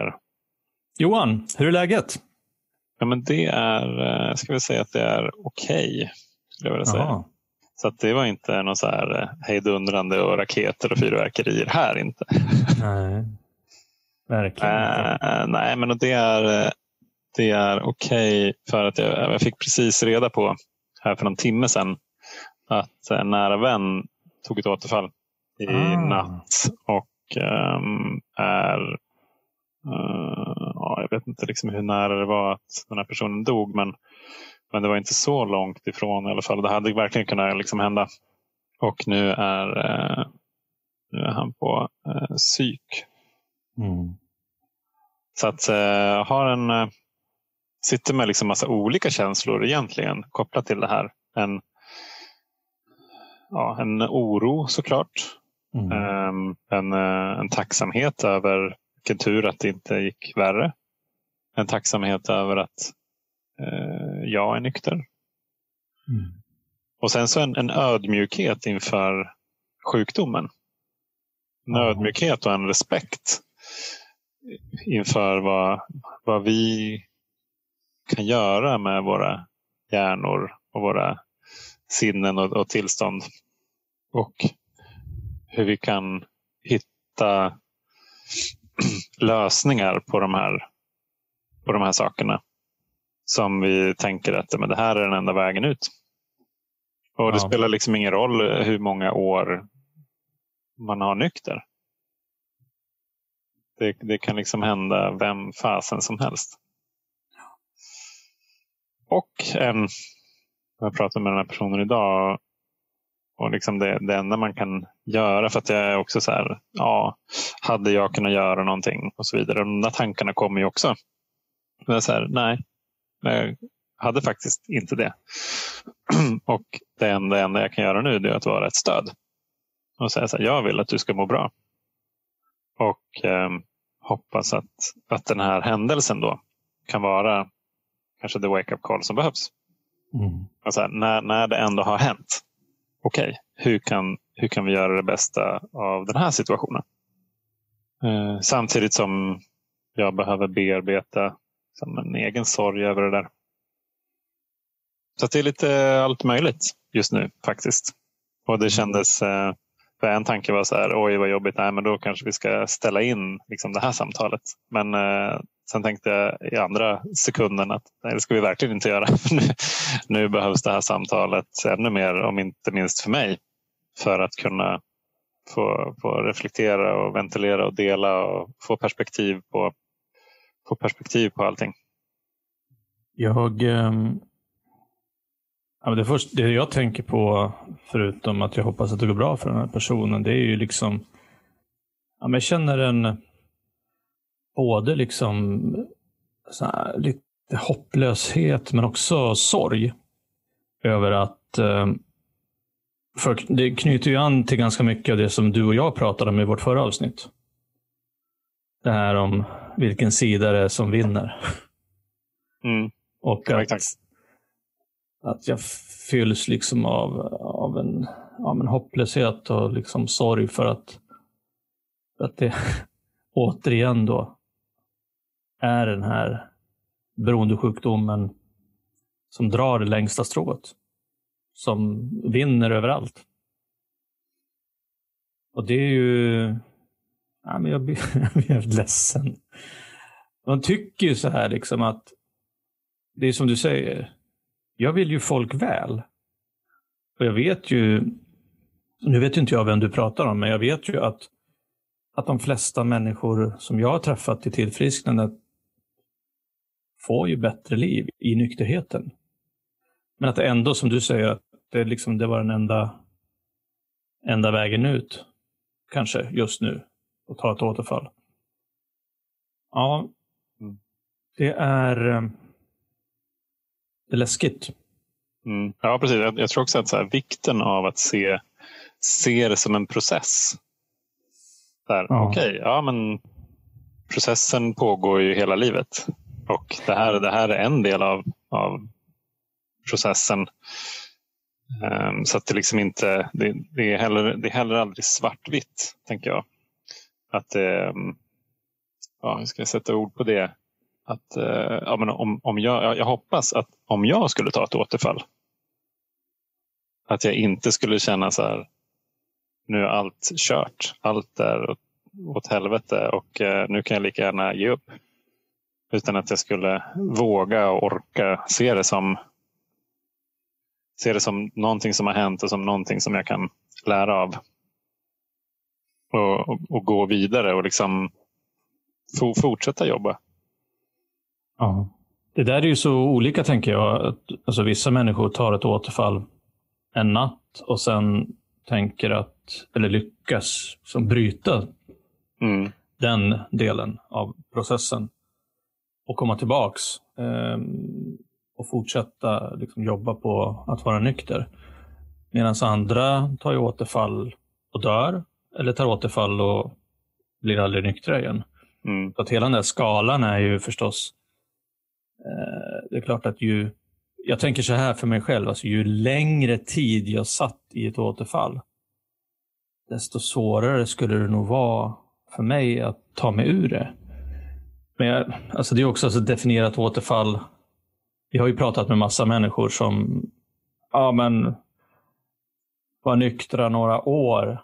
frågor. Johan, hur är läget? Ja, men det är, eh, ska vi säga att det är okej. Okay, jag säga. Så att det var inte någon så här eh, hejdundrande och raketer och fyrverkerier här inte. Nej, verkligen. Uh, nej, men det är, det är okej okay för att jag, jag fick precis reda på här för någon timme sedan att en nära vän tog ett återfall i ah. natt och um, är uh, ja, jag vet inte liksom hur nära det var att den här personen dog men, men det var inte så långt ifrån i alla fall. Det hade verkligen kunnat liksom hända. Och nu är, uh, nu är han på uh, psyk. Mm. Så att har en sitter med liksom massa olika känslor egentligen kopplat till det här. En, ja, en oro såklart. Mm. Um, en, en tacksamhet över vilken tur att det inte gick värre. En tacksamhet över att uh, jag är nykter. Mm. Och sen så en, en ödmjukhet inför sjukdomen. En mm. ödmjukhet och en respekt inför vad, vad vi kan göra med våra hjärnor och våra sinnen och, och tillstånd. Och hur vi kan hitta lösningar på de här, på de här sakerna. Som vi tänker att men det här är den enda vägen ut. Och det ja. spelar liksom ingen roll hur många år man har nykter. Det, det kan liksom hända vem fasen som helst. Och en, jag pratade med den här personen idag och liksom det, det enda man kan göra för att jag är också så här, ja, hade jag kunnat göra någonting och så vidare. De där tankarna kommer ju också. Men så här, nej, jag hade faktiskt inte det. och det enda, enda jag kan göra nu är att vara ett stöd. Och säga så här, jag vill att du ska må bra. Och eh, hoppas att, att den här händelsen då kan vara kanske the wake-up call som behövs. Mm. Alltså, när, när det ändå har hänt, okej, okay, hur, kan, hur kan vi göra det bästa av den här situationen? Eh, samtidigt som jag behöver bearbeta som en egen sorg över det där. Så det är lite allt möjligt just nu faktiskt. Och det mm. kändes, eh, för en tanke var så här, oj vad jobbigt, nej men då kanske vi ska ställa in liksom, det här samtalet. Men eh, Sen tänkte jag i andra sekunden att nej, det ska vi verkligen inte göra. nu, nu behövs det här samtalet ännu mer, om inte minst för mig, för att kunna få, få reflektera och ventilera och dela och få perspektiv på, få perspektiv på allting. Jag, ehm, ja, det, först, det jag tänker på, förutom att jag hoppas att det går bra för den här personen, det är ju liksom, ja, men jag känner en både liksom här, lite hopplöshet men också sorg över att eh, för det knyter ju an till ganska mycket av det som du och jag pratade om i vårt förra avsnitt. Det här om vilken sida det är som vinner. Mm. Och att, att jag fylls liksom av, av, en, av en hopplöshet och liksom sorg för att, att det återigen då är den här beroendesjukdomen som drar det längsta strået. Som vinner överallt. Och det är ju... Ja, men jag blir, jag blir ledsen. Man tycker ju så här liksom att det är som du säger. Jag vill ju folk väl. Och jag vet ju, nu vet inte jag vem du pratar om, men jag vet ju att, att de flesta människor som jag har träffat i tillfrisknandet får ju bättre liv i nykterheten. Men att det ändå, som du säger, att det, liksom, det var den enda, enda vägen ut, kanske just nu, att ta ett återfall. Ja, mm. det är, eh, det är läskigt. Mm. Ja, precis. Jag, jag, tror också att så här, vikten av att se, se det som en process. Ja. Okej, ja men processen pågår ju hela livet. Och det här, det här är en del av, av processen. Um, så att det liksom inte, det, det, är heller, det är heller aldrig svartvitt, tänker jag. Att um, ja, hur ska jag sätta ord på det? Att, eh, ja, men om, om jag, jag hoppas att om jag skulle ta ett återfall, att jag inte skulle känna så här, nu är allt kört. Allt är åt, åt helvete och eh, nu kan jag lika gärna ge upp. Utan att jag skulle våga och orka se det som se det som någonting som har hänt och som någonting som jag kan lära av. Och, och, och gå vidare och liksom fortsätta jobba. Ja. Det där är ju så olika tänker jag. Alltså, vissa människor tar ett återfall en natt och sen tänker att, eller lyckas som bryta mm. den delen av processen och komma tillbaks eh, och fortsätta liksom, jobba på att vara nykter. Medan andra tar ju återfall och dör eller tar återfall och blir aldrig nyktra igen. Mm. Så att hela den där skalan är ju förstås, Eh, det är klart att ju, jag tänker så här för mig själv, alltså ju längre tid jag satt i ett återfall, desto svårare skulle det nog vara för mig att ta mig ur det. Men jag, alltså det är också alltså definierat återfall. Vi har ju pratat med massa människor som ja, men, var nyktra några år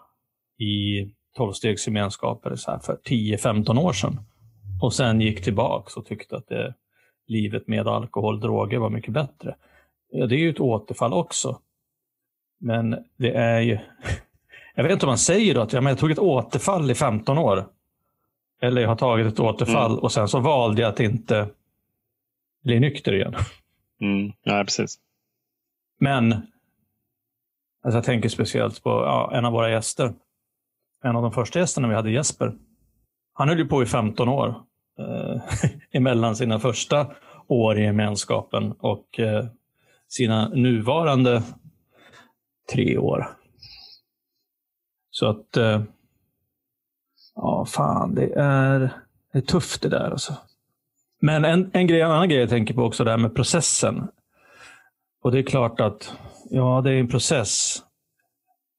i tolvstegsgemenskaper för 10-15 år sedan. Och sen gick tillbaka och tyckte att det, livet med alkohol och droger var mycket bättre. Ja, det är ju ett återfall också. Men det är ju... Jag vet inte om man säger då att ja, men jag tog ett återfall i 15 år. Eller jag har tagit ett återfall mm. och sen så valde jag att inte bli nykter igen. Mm. Ja, precis. Men alltså jag tänker speciellt på ja, en av våra gäster en av de första gästerna vi hade, Jesper, han höll ju på i 15 år Eh, emellan sina första år i gemenskapen och eh, sina nuvarande tre år. Så att, eh, ja fan, det är, det är tufft det där alltså. Men en, en, grej, en annan grej jag tänker på också, det här med processen. Och det är klart att, ja, det är en process.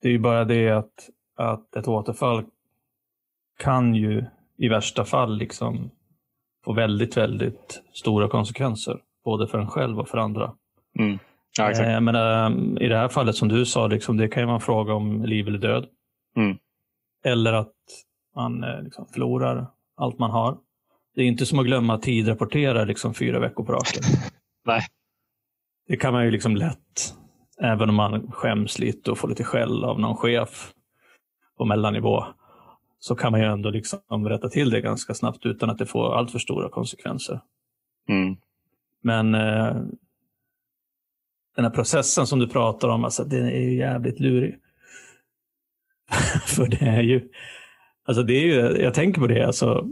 Det är ju bara det att att ett återfall kan ju i värsta fall liksom få väldigt, väldigt stora konsekvenser. Både för en själv och för andra. Mm. Ja, exakt. Eh, men äh, i det här fallet som du sa, liksom, det kan ju vara en fråga om liv eller död. Mm. Eller att man äh, liksom, förlorar allt man har. Det är inte som att glömma att tidrapportera liksom, fyra veckor på raken. Nej. Det kan man ju liksom lätt, även om man skäms lite och får lite skäll av någon chef på mellannivå så kan man ju ändå liksom rätta till det ganska snabbt utan att det får allt för stora konsekvenser. Mm. Men eh, den här processen som du pratar om, alltså, den är ju jävligt lurig. för det är ju, alltså det är ju, jag tänker på det, alltså,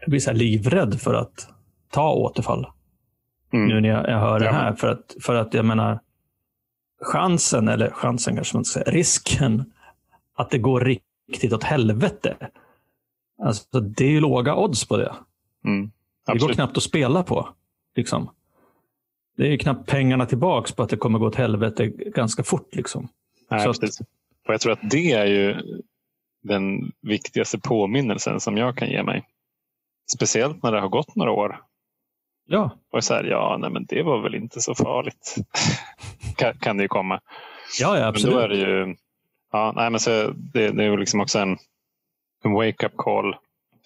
jag blir så livrädd för att ta återfall. Mm. Nu när jag, jag hör det här. För att, för att jag menar, chansen, eller chansen kanske man ska säga, risken att det går riktigt åt helvete. Alltså, det är ju låga odds på det. Mm, det går knappt att spela på. Liksom. Det är knappt pengarna tillbaks på att det kommer gå åt helvete ganska fort. Liksom. Nej, Så precis. Och jag tror att det är ju den viktigaste påminnelsen som jag kan ge mig. Speciellt när det har gått några år. Ja. Och så här, ja, nej, men det var väl inte så farligt. kan, kan det ju komma. Ja, ja absolut. Men då är det ju Ja, nej, men så det, det är liksom också en, en wake-up call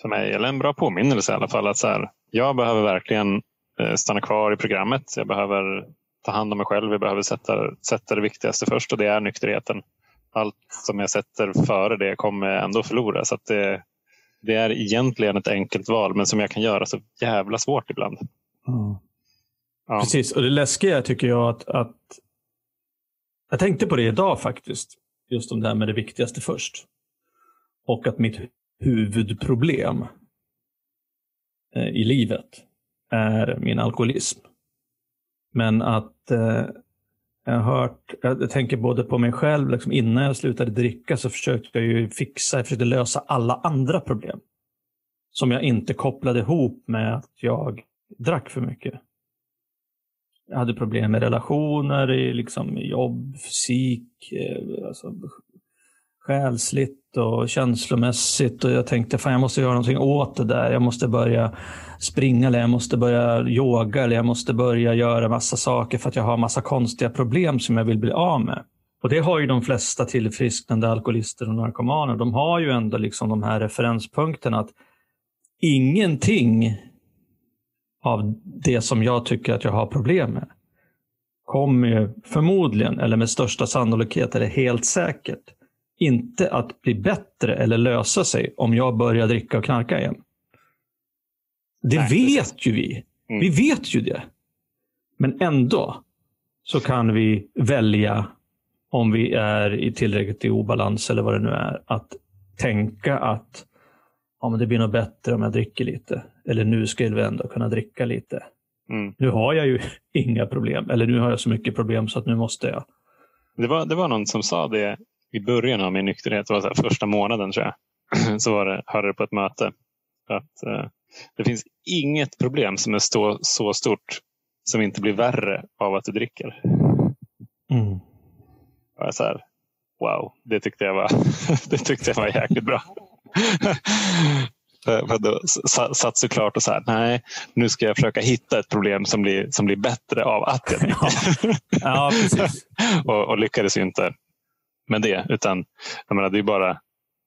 för mig, eller en bra påminnelse i alla fall. Att så här, jag behöver verkligen eh, stanna kvar i programmet. Jag behöver ta hand om mig själv. Jag behöver sätta, sätta det viktigaste först och det är nykterheten. Allt som jag sätter före det kommer ändå förlora. Så det, det är egentligen ett enkelt val, men som jag kan göra så jävla svårt ibland. Mm. Ja. Precis, och det läskiga tycker jag att, att jag tänkte på det idag faktiskt just om det här med det viktigaste först. Och att mitt huvudproblem eh, i livet är min alkoholism. Men att eh, jag har hört, jag tänker både på mig själv, liksom innan jag slutade dricka så försökte jag ju fixa, jag försökte lösa alla andra problem. Som jag inte kopplade ihop med att jag drack för mycket. Jag hade problem med relationer, i liksom jobb, fysik, eh, alltså själsligt och känslomässigt och jag tänkte fan jag måste göra någonting åt det där. Jag måste börja springa eller jag måste börja yoga eller jag måste börja göra massa saker för att jag har massa konstiga problem som jag vill bli av med. Och det har ju de flesta tillfrisknande alkoholister och narkomaner. De har ju ändå liksom de här referenspunkterna att ingenting av det som jag tycker att jag har problem med kommer ju förmodligen, eller med största sannolikhet, eller helt säkert, inte att bli bättre eller lösa sig om jag börjar dricka och knarka igen. Det Nej, vet precis. ju vi. Mm. Vi vet ju det. Men ändå så kan vi välja om vi är i tillräckligt i obalans eller vad det nu är, att tänka att ja, men det blir nog bättre om jag dricker lite. Eller nu skulle vi ändå kunna dricka lite. Mm. Nu har jag ju inga problem, eller nu har jag så mycket problem så att nu måste jag. Det var, det var någon som sa det i början av min nykterhet, det var så första månaden tror jag. Så var det, hörde det på ett möte. Att, eh, det finns inget problem som är stå, så stort som inte blir värre av att du dricker. Mm. Och så här, wow, det tyckte jag var, det tyckte jag var jäkligt bra. Satt såklart och så här, nej, nu ska jag försöka hitta ett problem som blir, som blir bättre av att jag dricker. ja, precis. och, och, lyckades ju inte med det. Utan jag menar, det är bara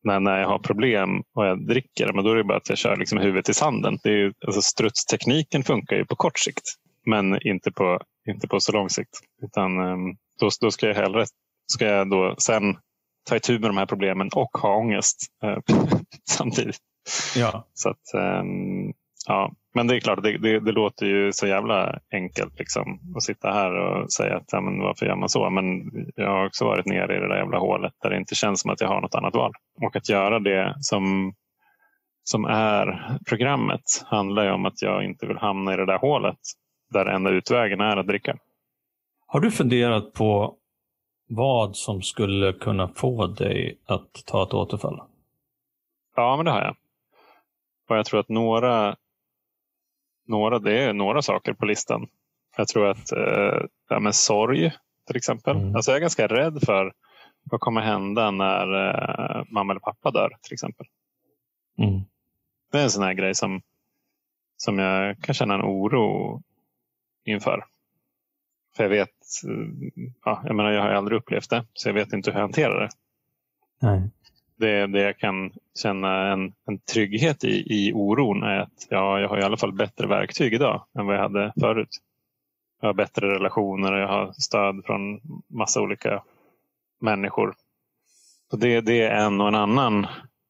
när, när jag har problem och jag dricker, men då är det bara att jag kör liksom huvudet i sanden. Det är ju, alltså strutstekniken funkar ju på kort sikt, men inte på, inte på så lång sikt. Utan, ehm, då, då ska jag hellre ska jag då sen ta itu med de här problemen och ha ångest eh, samtidigt. Ja. Så att, um, ja. Men det är klart, det, det, det, låter ju så jävla enkelt liksom, att sitta här och säga att ja, men varför gör man så? Men jag har också varit nere i det där jävla hålet där det inte känns som att jag har något annat val. Och att göra det som, som är programmet handlar ju om att jag inte vill hamna i det där hålet där enda utvägen är att dricka. Har du funderat på vad som skulle kunna få dig att ta ett återfall? Ja, men det har jag. Och jag tror att några, några, det är några saker på listan. Jag tror att eh, ja, men sorg till exempel. Mm. Alltså jag är ganska rädd för vad kommer hända när eh, mamma eller pappa dör till exempel. Mm. Det är en sån här grej som, som jag kan känna en oro inför. För jag vet, ja, jag menar jag har aldrig upplevt det, så jag vet inte hur jag hanterar det. Nej. Det, det jag kan känna en, en trygghet i, i oron är att ja, jag har i alla fall bättre verktyg idag än vad jag hade förut. Jag har bättre relationer och jag har stöd från massa olika människor. Så det, det är en och en annan.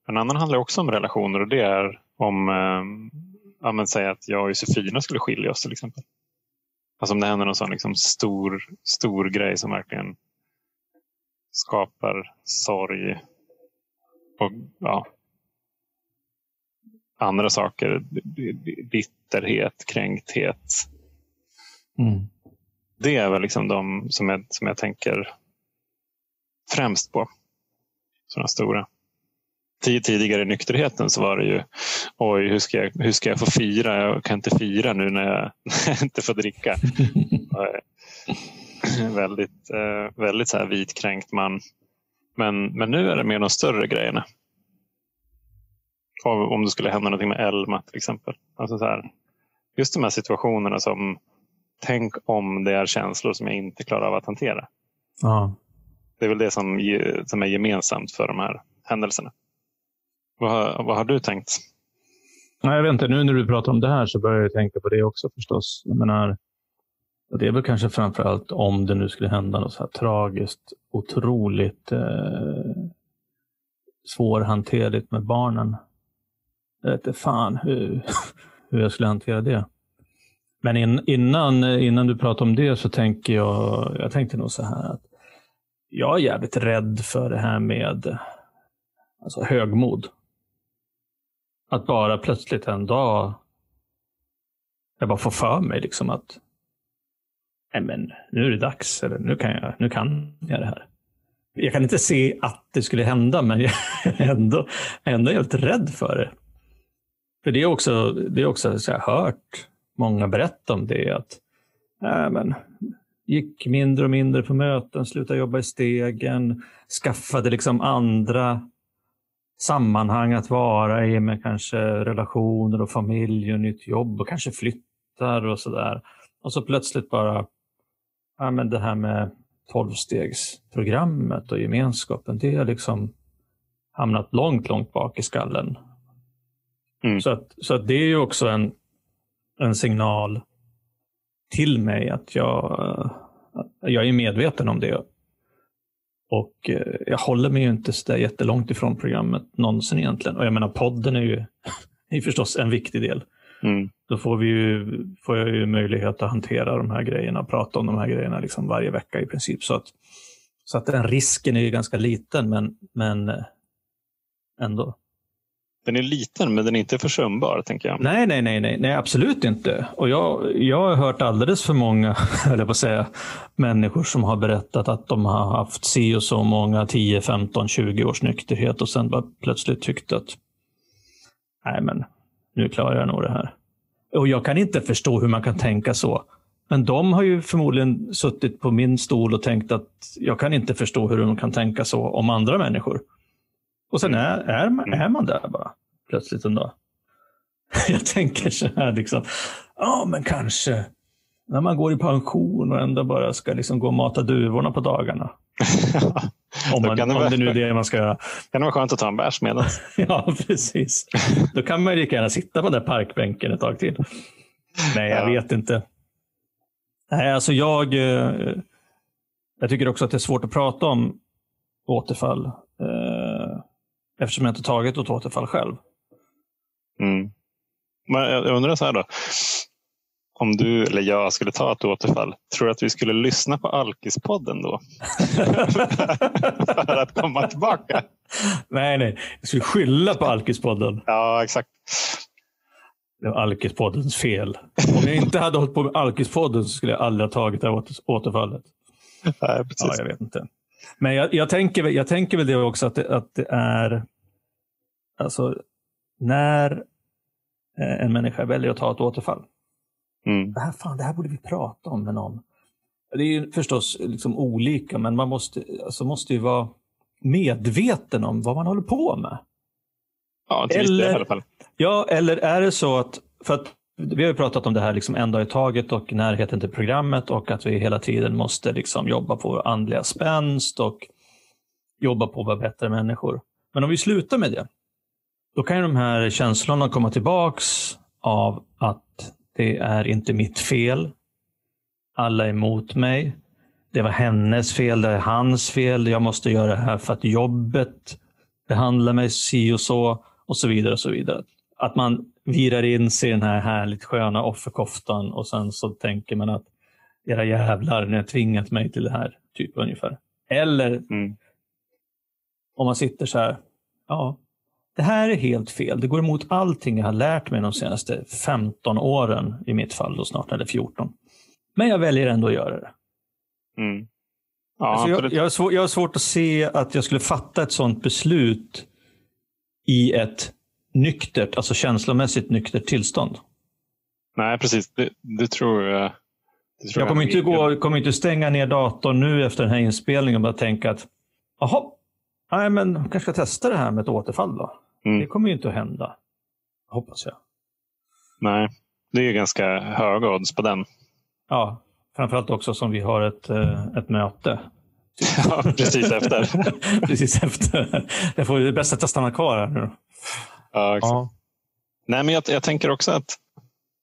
En annan handlar också om relationer och det är om, eh, ja, men säg att jag och Josefina skulle skilja oss till exempel. Alltså om det händer någon sån liksom stor, stor grej som verkligen skapar sorg och ja, andra saker. Bitterhet, kränkthet. Mm. Det är väl liksom de som jag, som jag tänker främst på. Sådana stora tidigare i nykterheten så var det ju oj, hur ska, jag, hur ska jag få fira? Jag kan inte fira nu när jag inte får dricka. väldigt eh, väldigt så här vitkränkt man. Men, men nu är det mer de större grejerna. Om det skulle hända någonting med Elma till exempel. Alltså så här, just de här situationerna som tänk om det är känslor som jag inte klarar av att hantera. Ja. Det är väl det som, som är gemensamt för de här händelserna. Vad, vad har du tänkt? jag vet inte, nu när du pratar om det här så börjar jag tänka på det också förstås. Jag menar, det är väl kanske framför allt om det nu skulle hända något så här tragiskt, otroligt eh, svårhanterligt med barnen. Jag vet inte fan hur, hur jag skulle hantera det. Men in, innan, innan du pratar om det så tänker jag, jag tänkte nog så här att jag är jävligt rädd för det här med alltså högmod. Att bara plötsligt en dag jag bara får för mig liksom att nej men, nu är det dags, eller nu kan, jag, nu kan jag det här. Jag kan inte se att det skulle hända, men jag är ändå, ändå helt rädd för det. För det är också, det är också så jag har hört många berätta om det, att nej men, gick mindre och mindre på möten, slutade jobba i stegen, skaffade liksom andra sammanhang att vara i med kanske relationer och familj och nytt jobb och kanske flyttar och sådär. Och så plötsligt bara, ja men det här med tolvstegsprogrammet och gemenskapen, det har liksom hamnat långt, långt bak i skallen. Mm. Så, att, så att det är ju också en, en signal till mig att jag, att jag är medveten om det. Och eh, jag håller mig ju inte så där jättelångt ifrån programmet någonsin egentligen. Och jag menar podden är ju är förstås en viktig del. Mm. Då får, vi ju, får jag ju möjlighet att hantera de här grejerna, prata om de här grejerna liksom varje vecka i princip. Så att, så att den risken är ju ganska liten, men, men eh, ändå. Den är liten, men den är inte försumbar, tänker jag. Nej, nej, nej, nej, nej absolut inte. Och jag, jag har hört alldeles för många, eller på säga, människor som har berättat att de har haft si och så många 10, 15, 20 års nykterhet och sen bara plötsligt tyckt att nej, men nu klarar jag nog det här. Och jag kan inte förstå hur man kan tänka så. Men de har ju förmodligen suttit på min stol och tänkt att jag kan inte förstå hur de kan tänka så om andra människor. Och sen är, är, man, är man där bara plötsligt en dag. Jag tänker så här, liksom, ja men kanske när man går i pension och ändå bara ska liksom gå och mata duvorna på dagarna. om, man, det om det nu är det man ska göra. kan det vara skönt att ta en bärs med Ja, precis. Då kan man ju lika gärna sitta på den där parkbänken ett tag till. Nej, jag ja. vet inte. Nej, alltså jag, eh, jag tycker också att det är svårt att prata om återfall. Eh, eftersom jag inte tagit ett återfall själv. Mm. Men jag undrar så här då. Om du eller jag skulle ta ett återfall, tror du att vi skulle lyssna på Alkispodden då? För att komma tillbaka? Nej, nej. Jag skulle skylla på Alkispodden. Ja, exakt. Det var Alkispoddens fel. Om jag inte hade hållit på med Alkispodden så skulle jag aldrig ha tagit det här återfallet. Nej, precis. Ja, jag vet inte. Men jag, jag, tänker, jag tänker väl det också att det, att det är, alltså när eh, en människa väljer att ta ett återfall. Mm. Det, här, fan, det här borde vi prata om med någon. Det är ju förstås liksom olika, men man måste, alltså måste ju vara medveten om vad man håller på med. Ja, till eller, i alla fall. Ja, eller är det så att, för att vi har ju pratat om det här liksom en dag i taget och närheten till programmet och att vi hela tiden måste liksom jobba på vår andliga spänst och jobba på att vara bättre människor. Men om vi slutar med det, då kan ju de här känslorna komma tillbaks av att det är inte mitt fel. Alla är emot mig. Det var hennes fel, det är hans fel. Jag måste göra det här för att jobbet behandlar mig si och så och så vidare. och så vidare. Att man virar in sig i den här härligt sköna offerkoftan och sen så tänker man att era jävlar, ni har tvingat mig till det här. Typ ungefär. Eller mm. om man sitter så här, ja, det här är helt fel. Det går emot allting jag har lärt mig de senaste 15 åren, i mitt fall då snart, eller 14. Men jag väljer ändå att göra det. Mm. Ja, alltså jag, jag, har svår, jag har svårt att se att jag skulle fatta ett sådant beslut i ett nyktert, alltså känslomässigt nyktert tillstånd. Nej, precis. Det, det tror jag. Det tror jag kommer, jag inte gå, kommer inte stänga ner datorn nu efter den här inspelningen och bara tänka att jaha, nej men kanske ska testa det här med ett återfall då. Mm. Det kommer ju inte att hända. Hoppas jag. Nej, det är ganska höga odds på den. Ja, framförallt också som vi har ett, eh, ett möte. Ja, precis efter. precis efter. Jag får det bästa att jag stannar kvar här nu. Ja, ja. Nej, men jag, jag, tänker också att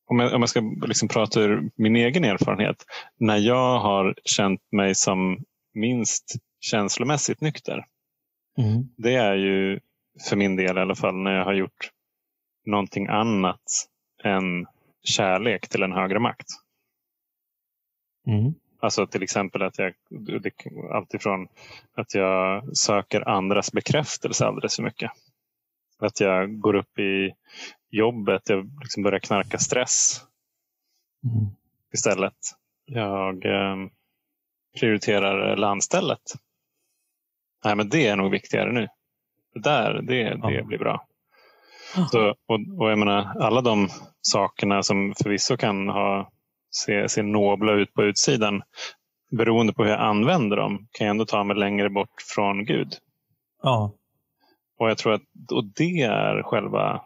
om jag, om jag ska liksom prata ur min egen erfarenhet. När jag har känt mig som minst känslomässigt nykter. Mm. Det är ju för min del i alla fall, när jag har gjort någonting annat än kärlek till en högre makt. Mm. Alltså till exempel att jag alltifrån att jag söker andras bekräftelse alldeles för mycket. Att jag går upp i jobbet, jag liksom börjar knarka stress mm. istället. Jag eh, prioriterar landstället. Nej, men det är nog viktigare nu det där, det, det blir bra. Så, och, och jag menar, alla de sakerna som förvisso kan ha, se, se nobla ut på utsidan. beroende på hur jag använder dem kan jag ändå ta mig längre bort från Gud. Ja. Och jag tror att och det är själva...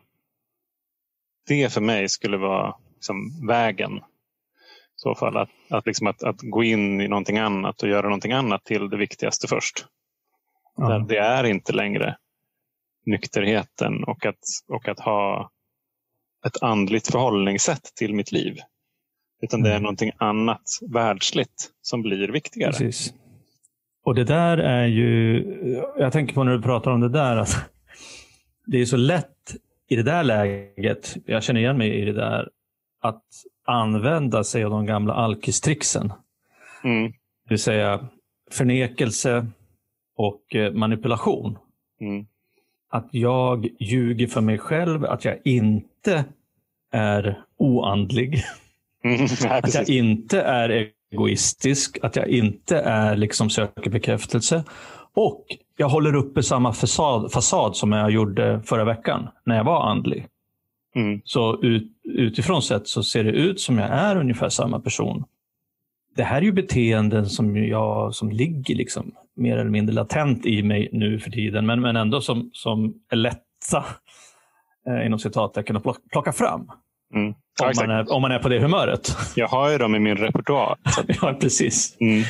Det för mig skulle vara liksom vägen. I så fall att, att, liksom att, att gå in i någonting annat och göra någonting annat till det viktigaste först. ja. Det är inte längre nykterheten och att, och att ha ett andligt förhållningssätt till mitt liv. Utan det är Mm. någonting annat världsligt som blir viktigare. Precis. Och det där är ju, jag tänker på när du pratar om det där, att det är så lätt i det där läget, jag känner igen mig i det där, att använda sig av de gamla alkistrixen. Mm, Det vill säga förnekelse och eh, manipulation. mm, Att jag ljuger för mig själv, att jag inte är oandlig. mm. Nej, Att jag inte är egoistisk, att jag inte är liksom söker bekräftelse. Och jag håller uppe samma fasad, fasad som jag gjorde förra veckan när jag var andlig. Mm, Så ut, utifrån sett så ser det ut som jag är ungefär samma person. Det här är ju beteenden som, jag, som ligger liksom mer eller mindre latent i mig nu för tiden, men, men ändå som, som är lätta eh, inom citattecken att plock- plocka fram. mm. Ja, Om man, är, om man är på det humöret. Jag har ju dem i min repertoar. Ja, precis. mm,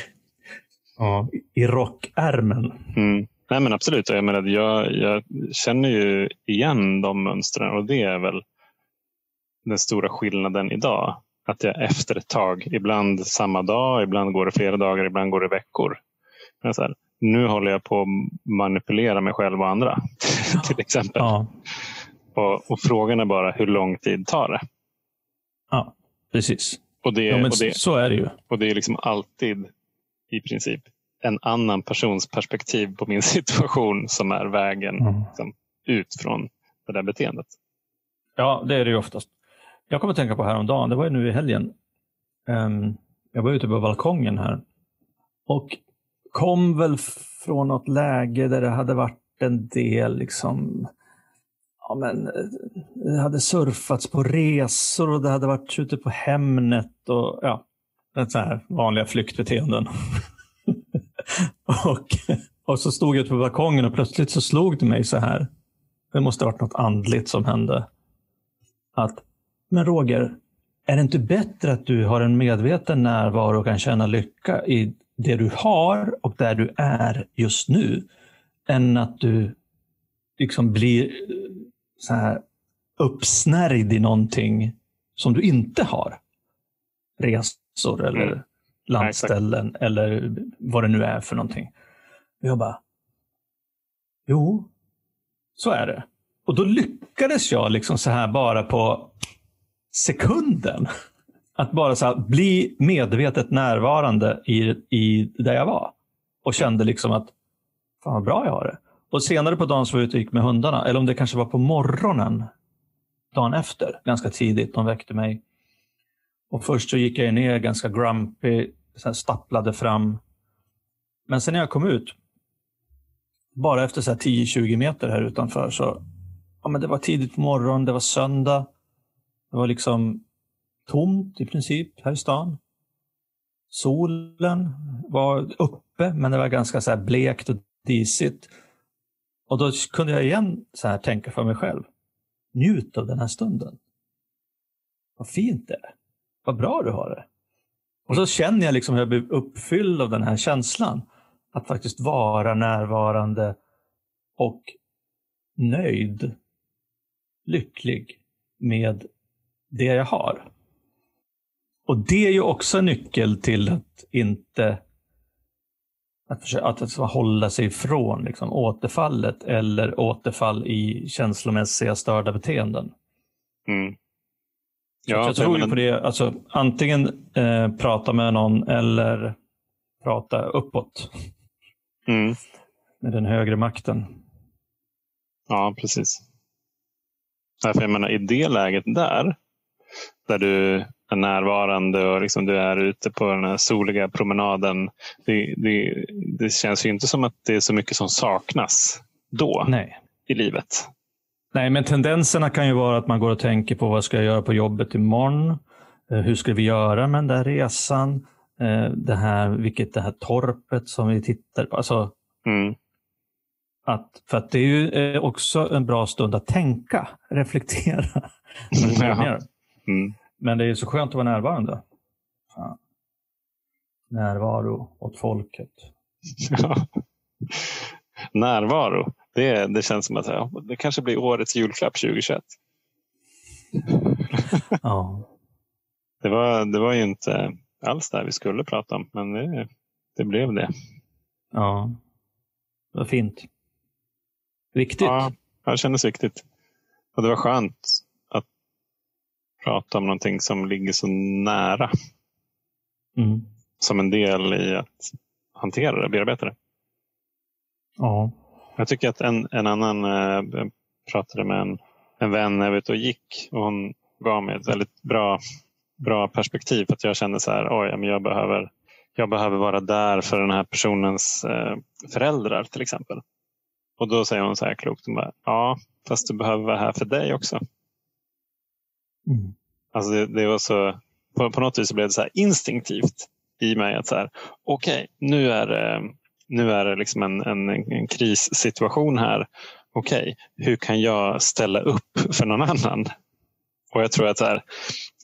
Ja. I rockärmen. mm. Nej, men absolut. Jag, menar, jag, jag känner ju igen de mönstren och det är väl den stora skillnaden idag. Att jag efter ett tag, ibland samma dag, ibland går det flera dagar, ibland går det veckor. Men så här, nu håller jag på att manipulera mig själv och andra. till exempel. Ja, Och, och frågan är bara hur lång tid tar det? ja precis. Och det, Ja, och det, så är det ju. och det är liksom alltid i princip en annan persons perspektiv på min situation som är vägen Mm. liksom, ut från det där beteendet. Ja, det är det ju oftast. Jag kommer att tänka på häromdagen, det var ju nu i helgen. Ehm, jag var ute på balkongen här och kom väl från något läge där det hade varit en del liksom Ja, men, eh, det hade surfats på resor och det hade varit ute på Hemnet och ja, det så här vanliga flyktbeteenden. och, och så stod jag ute på balkongen och plötsligt så slog det mig så här. Det måste ha varit något andligt som hände att, men Roger, är det inte bättre att du har en medveten närvaro och kan känna lycka i det du har och där du är just nu, än att du liksom blir eh, så här uppsnärjd i någonting som du inte har? Resor eller Mm. landställen eller vad det nu är för någonting. Jag bara, jo, så är det. Och då lyckades jag liksom så här bara på sekunden. Att bara så här bli medvetet närvarande i, i där jag var. Och kände liksom att, fan vad bra jag har det. Och senare på dagen så var jag ute och gick med hundarna. Eller om det kanske var på morgonen. Dagen efter, ganska tidigt. De väckte mig. Och först så gick jag ner ganska grumpy. Sen stapplade fram. Men sen när jag kom ut. Bara efter 10-20 meter här utanför så ja, men det var tidigt på morgonen, det var söndag. Det var liksom tomt i princip här i stan. Solen var uppe, men det var ganska så här blekt och disigt. Och då kunde jag igen så här tänka för mig själv. Njut av den här stunden. Vad fint det är. Vad bra du har det. Och så känner jag liksom hur jag blir uppfylld av den här känslan. Att faktiskt vara närvarande och nöjd, lycklig med det jag har. Och det är ju också en nyckel till att inte att, försöka, att, att hålla sig ifrån liksom, återfallet eller återfall i känslomässiga störda beteenden. Mm. Så att jag tror ju på det. Alltså, antingen eh, prata med någon eller prata uppåt Mm. med den högre makten. Ja, precis. Därför jag menar, I det läget där, där du är närvarande och liksom du är ute på den här soliga promenaden. Det, det, det känns ju inte som att det är så mycket som saknas då Nej. i livet. Nej, men tendenserna kan ju vara att man går och tänker på vad ska jag göra på jobbet imorgon? Eh, Hur ska vi göra med den där resan? eh, det här, vilket det här torpet som vi tittar på. Alltså, Mm. att, för att det är ju eh, också en bra stund att tänka, reflektera. Mm. Men det är så skönt att vara närvarande. Fan. Närvaro åt folket. Ja. Närvaro. Det, det känns som att ja, det kanske blir årets julklapp 2021. Ja. Det var, det var ju inte alls det vi skulle prata om, men det, det blev det. ja. Det var fint. Viktigt. Ja, det kändes viktigt. Och det var skönt prata om någonting som ligger så nära Mm. som en del i att hantera det, bearbeta det. Ja. Jag tycker att en, en annan, eh, jag pratade med en, en vän när jag var ute och gick och hon gav mig ett väldigt bra, bra perspektiv. För att jag kände så här, oj, men jag behöver, jag behöver vara där för den här personens eh, föräldrar till exempel. Och då säger hon så här klokt, hon bara, ja, fast du behöver vara här för dig också. Mm. Alltså det, det var så, på, på något vis så blev det så här instinktivt i mig att så här, okej, nu är det, nu är det liksom en, en, en krissituation här. Okej, hur kan jag ställa upp för någon annan? Och jag tror att så här,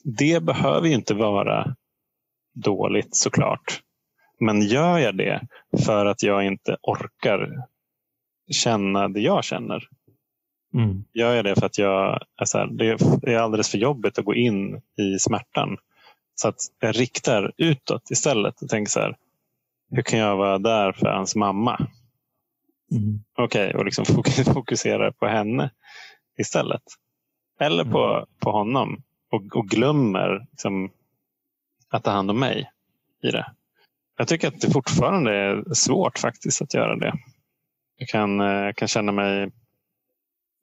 det behöver ju inte vara dåligt såklart. Men gör jag det för att jag inte orkar känna det jag känner Mm. gör jag det för att jag är så här, det är alldeles för jobbigt att gå in i smärtan. Så att jag riktar utåt istället och tänker så här, hur kan jag vara där för hans mamma? Mm. Okej, och liksom fokus- fokusera på henne istället. Eller på, på honom och, och glömmer liksom, att ta hand om mig i det. Jag tycker att det fortfarande är svårt faktiskt att göra det. Jag kan, eh, kan känna mig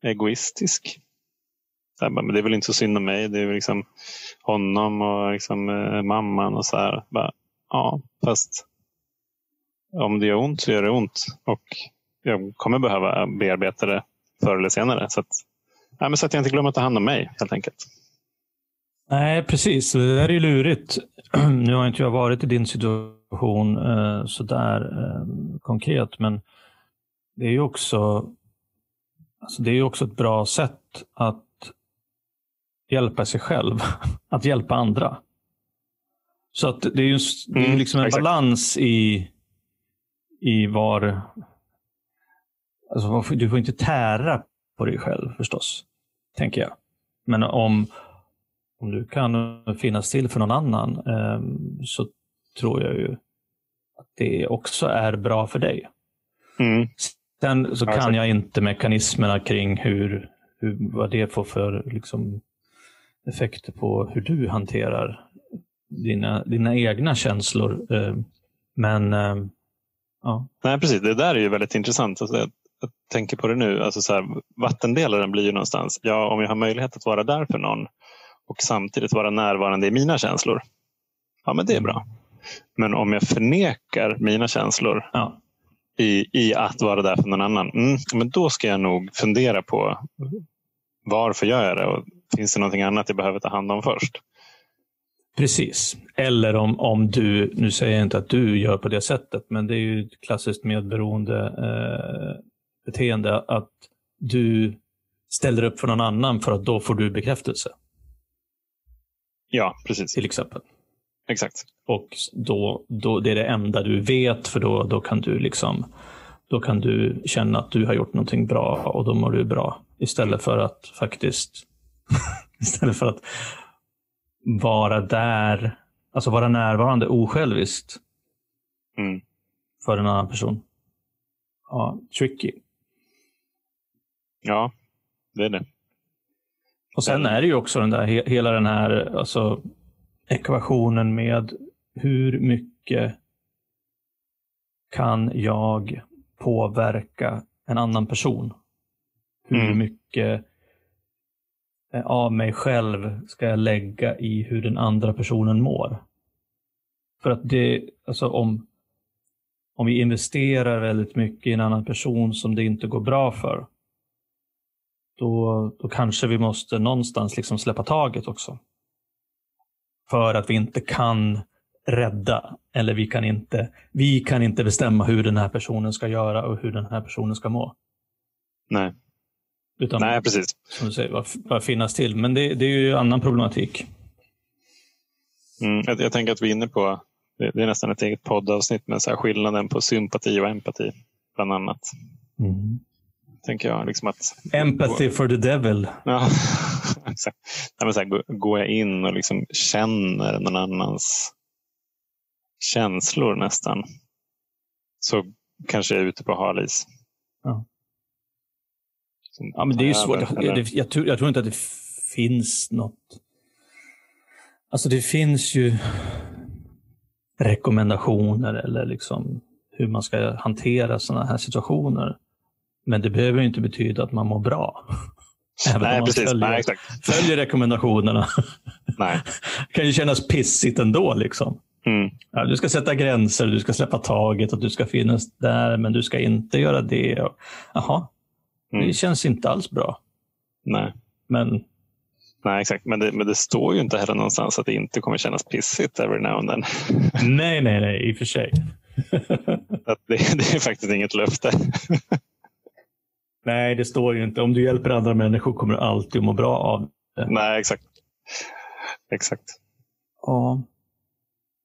egoistisk. Så här, men det är väl inte så synd om mig. Det är väl liksom honom och liksom, eh, mamman och så här. Bara, ja, fast om det gör ont så gör det ont. Och jag kommer behöva bearbeta det förr eller senare. Så att, ja, men så att jag inte glömmer att ta hand om mig helt enkelt. Nej, precis. Det där är ju lurigt. Nu har inte jag varit i din situation eh, sådär eh, konkret, men det är ju också, alltså det är också ett bra sätt att hjälpa sig själv, att hjälpa andra. Så att det är ju det är Mm, liksom en exakt. balans i, i var... Alltså, du får inte tära på dig själv förstås, tänker jag. Men om, om du kan finnas till för någon annan eh, så tror jag ju att det också är bra för dig. Mm. Sen så kan jag inte mekanismerna kring hur, hur, vad det får för liksom, effekter på hur du hanterar dina, dina egna känslor. Eh, men eh, ja, Nej, precis. Det där är ju väldigt intressant. Alltså, jag, jag tänker på det nu. Alltså, så här, vattendelaren blir ju någonstans. Ja, om jag har möjlighet att vara där för någon och samtidigt vara närvarande i mina känslor. Ja, men det är bra. Men om jag förnekar mina känslor ja, i, i att vara där för någon annan. Mm, men då ska jag nog fundera på varför gör jag det och finns det någonting annat jag behöver ta hand om först? precis. Eller om, om du, nu säger jag inte att du gör på det sättet, men det är ju ett klassiskt medberoende eh, beteende att du ställer upp för någon annan för att då får du bekräftelse, Ja, precis. till exempel. Exakt. Och då, då, det är det enda du vet, för då, då, kan du liksom, då kan du känna att du har gjort någonting bra och då mår du bra. Istället för att faktiskt istället för att vara där, alltså vara närvarande osjälviskt Mm. för en annan person. Ja, tricky. Ja, det är det. Och sen är det ju också den där, he- hela den här alltså, ekvationen med hur mycket kan jag påverka en annan person? Hur Mm. mycket eh, av mig själv ska jag lägga i hur den andra personen mår? För att det, alltså om, om vi investerar väldigt mycket i en annan person som det inte går bra för, då, då kanske vi måste någonstans liksom släppa taget också. För att vi inte kan rädda eller vi kan inte, vi kan inte bestämma hur den här personen ska göra och hur den här personen ska må. Nej. Utan, Nej, precis. Som du säger, bara, finnas till. Men det, det är ju annan problematik. Mm, jag, jag, tänker att vi är inne på, det, det är nästan ett eget poddavsnitt, med så skillnaden på sympati och empati, bland annat. Mm. Tänker jag. Liksom att, Empathy for the devil. Ja. Nej, så här, går jag in och liksom känner någon annans känslor nästan, så kanske jag är ute på hal is. Ja. Ja, men det är ju svårt. Jag, jag, jag, tror, jag, tror, inte att det finns något... Alltså det finns ju rekommendationer eller liksom hur man ska hantera sådana här situationer. Men det behöver inte betyda att man mår bra. Även Nej, om man precis. Följer, Nej, följer rekommendationerna. Nej. det kan ju kännas pissigt ändå. Liksom. Mm. Ja, du ska sätta gränser, du ska släppa taget och du ska finnas där, men du ska inte göra det. Jaha, Mm. Det känns inte alls bra. Nej. Men... Nej, exakt. Men det, men det står ju inte heller någonstans att det inte kommer kännas pissigt every now and then. nej, nej, nej, i och för sig. det, det är faktiskt inget löfte. Nej, det står ju inte. Om du hjälper andra människor kommer du alltid att må bra av det. Nej, exakt. Exakt. Ja.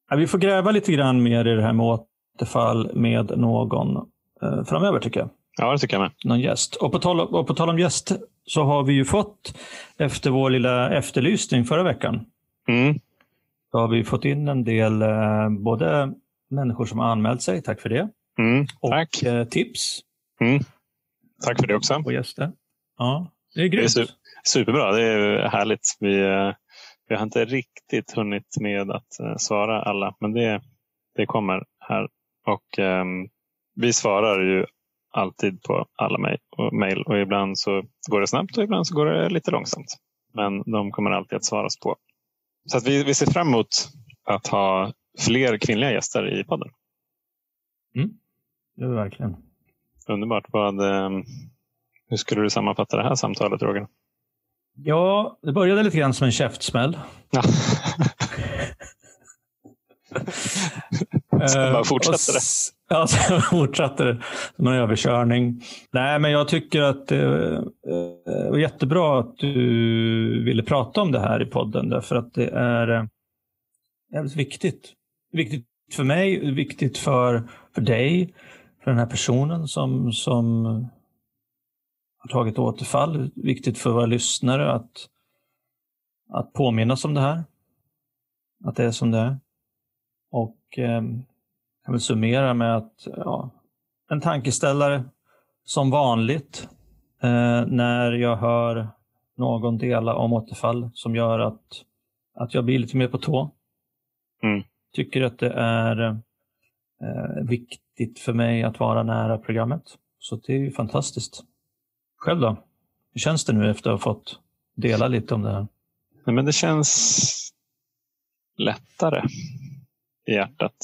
ja. Vi får gräva lite grann mer i det här med återfall med någon eh, framöver tycker jag. Ja, det tycker jag med. Någon gäst. Och på, tal, och på tal om gäst så har vi ju fått, efter vår lilla efterlysning förra veckan, mm. så har vi fått in en del eh, både människor som har anmält sig, tack för det, mm, och eh, tips. Mm. Tack för det också. Och gäster. Ja, det är grymt. Det är superbra, det är härligt. Vi, eh, vi har inte riktigt hunnit med att eh, svara alla, men det, det kommer här. Och um, vi svarar ju alltid på alla mejl och ibland så går det snabbt och ibland så går det lite långsamt. Men de kommer alltid att svaras på. Så att vi, vi ser fram emot att ha fler kvinnliga gäster i podden. Mm. Det är verkligen. Underbart. Vad, eh, hur skulle du sammanfatta det här samtalet, Roger? Ja, det började lite grann som en käftsmäll. Ja. Sen bara fortsatte det. Ja, sen fortsatte det som en överkörning. Nej, men jag tycker att det var jättebra att du ville prata om det här i podden. Därför att det är jävligt viktigt. Viktigt för mig, viktigt för, för dig, för den här personen som, som har tagit återfall. Viktigt för våra lyssnare att, att påminnas om det här. Att det är som det är. Och eh, jag vill summera med att ja, en tankeställare som vanligt eh, när jag hör någon dela om återfall som gör att, att jag blir lite mer på tå. Mm. Tycker att det är eh, viktigt för mig att vara nära programmet. Så det är ju fantastiskt. Själv då? Hur känns det nu efter att ha fått dela lite om det här? Nej, men det känns lättare i hjärtat.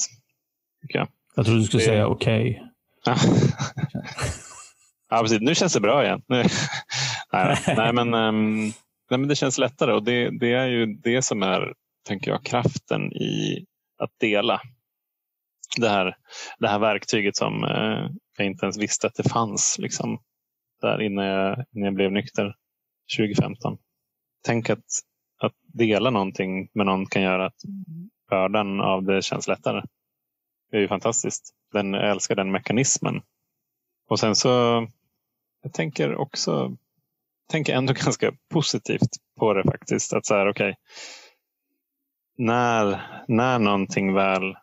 Tycker jag. jag trodde du skulle det... säga okej. Okay. ja, precis. Nu känns det bra igen. nej, nej, men, um, nej, men det känns lättare och det, det är ju det som är, tänker jag, kraften i att dela. Det här, det här verktyget som eh, jag inte ens visste att det fanns liksom, där innan jag, innan jag blev nykter 2015. Tänk att, att dela någonting med någon kan göra att bördan av det känns lättare. Det är ju fantastiskt. Den, jag älskar den mekanismen. Och sen så, jag tänker också, tänker ändå ganska positivt på det faktiskt. Att så här, okej, okay, när, när någonting väl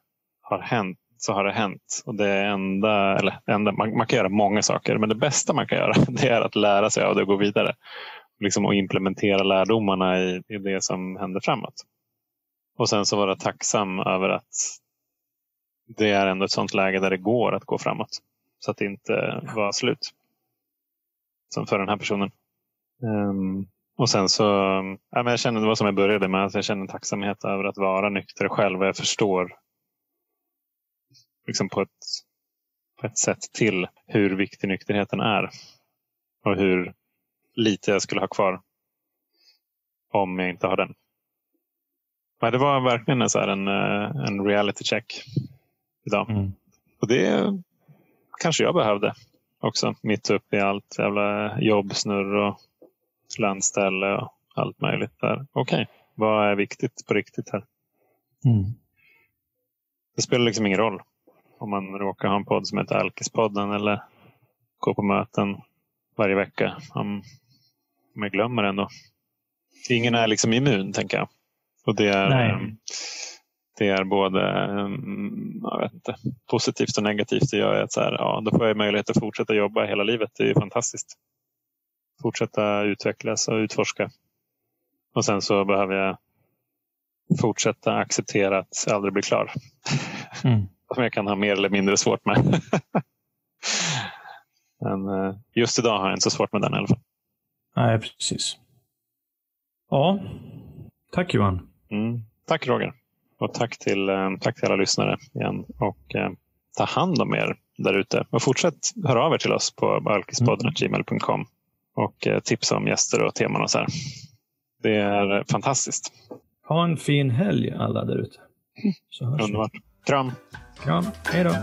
har hänt så har det hänt. Och det enda, eller enda, man, man, kan göra många saker, men det bästa man kan göra det är att lära sig av det och gå vidare. Liksom och implementera lärdomarna i, i det som händer framåt. Och sen så vara tacksam över att det är ändå ett sånt läge där det går att gå framåt. Så att det inte var slut. Som för den här personen. Um, och sen så, ja, men jag känner, det var som jag började med, att jag känner tacksamhet över att vara nykter själv. Och jag förstår liksom på, ett, på ett sätt till hur viktig nykterheten är. Och hur lite jag skulle ha kvar om jag inte har den. det var verkligen en, så en, eh, en reality check idag. Mm. Och det kanske jag behövde också. Mitt upp i allt jävla jobbsnurr och landställe och allt möjligt. där. Okej, okay. vad är viktigt på riktigt här? Mm. Det spelar liksom ingen roll om man råkar ha en podd som heter Alkispodden eller gå på möten varje vecka. Om, jag glömmer ändå. Ingen är liksom immun, tänker jag. Och det är, ehm, det är både ehm, jag vet inte, positivt och negativt. Det gör att så här, ja, då får jag möjlighet att fortsätta jobba hela livet. Det är fantastiskt. Fortsätta utvecklas och utforska. Och sen så behöver jag fortsätta acceptera att aldrig bli klar. Mm. Som jag kan ha mer eller mindre svårt med. Men eh, just idag har jag inte så svårt med den i alla fall. Nej, precis. Ja, tack Johan. Mm. Tack Roger. Och tack till, eh, tack till alla lyssnare igen. Och eh, ta hand om er där ute. Och fortsätt höra av er till oss på alkispodden.gmail.com och eh, tipsa om gäster och teman och så här. Det är fantastiskt. Ha en fin helg alla där ute. Underbart. Kram. Kram. Hej då.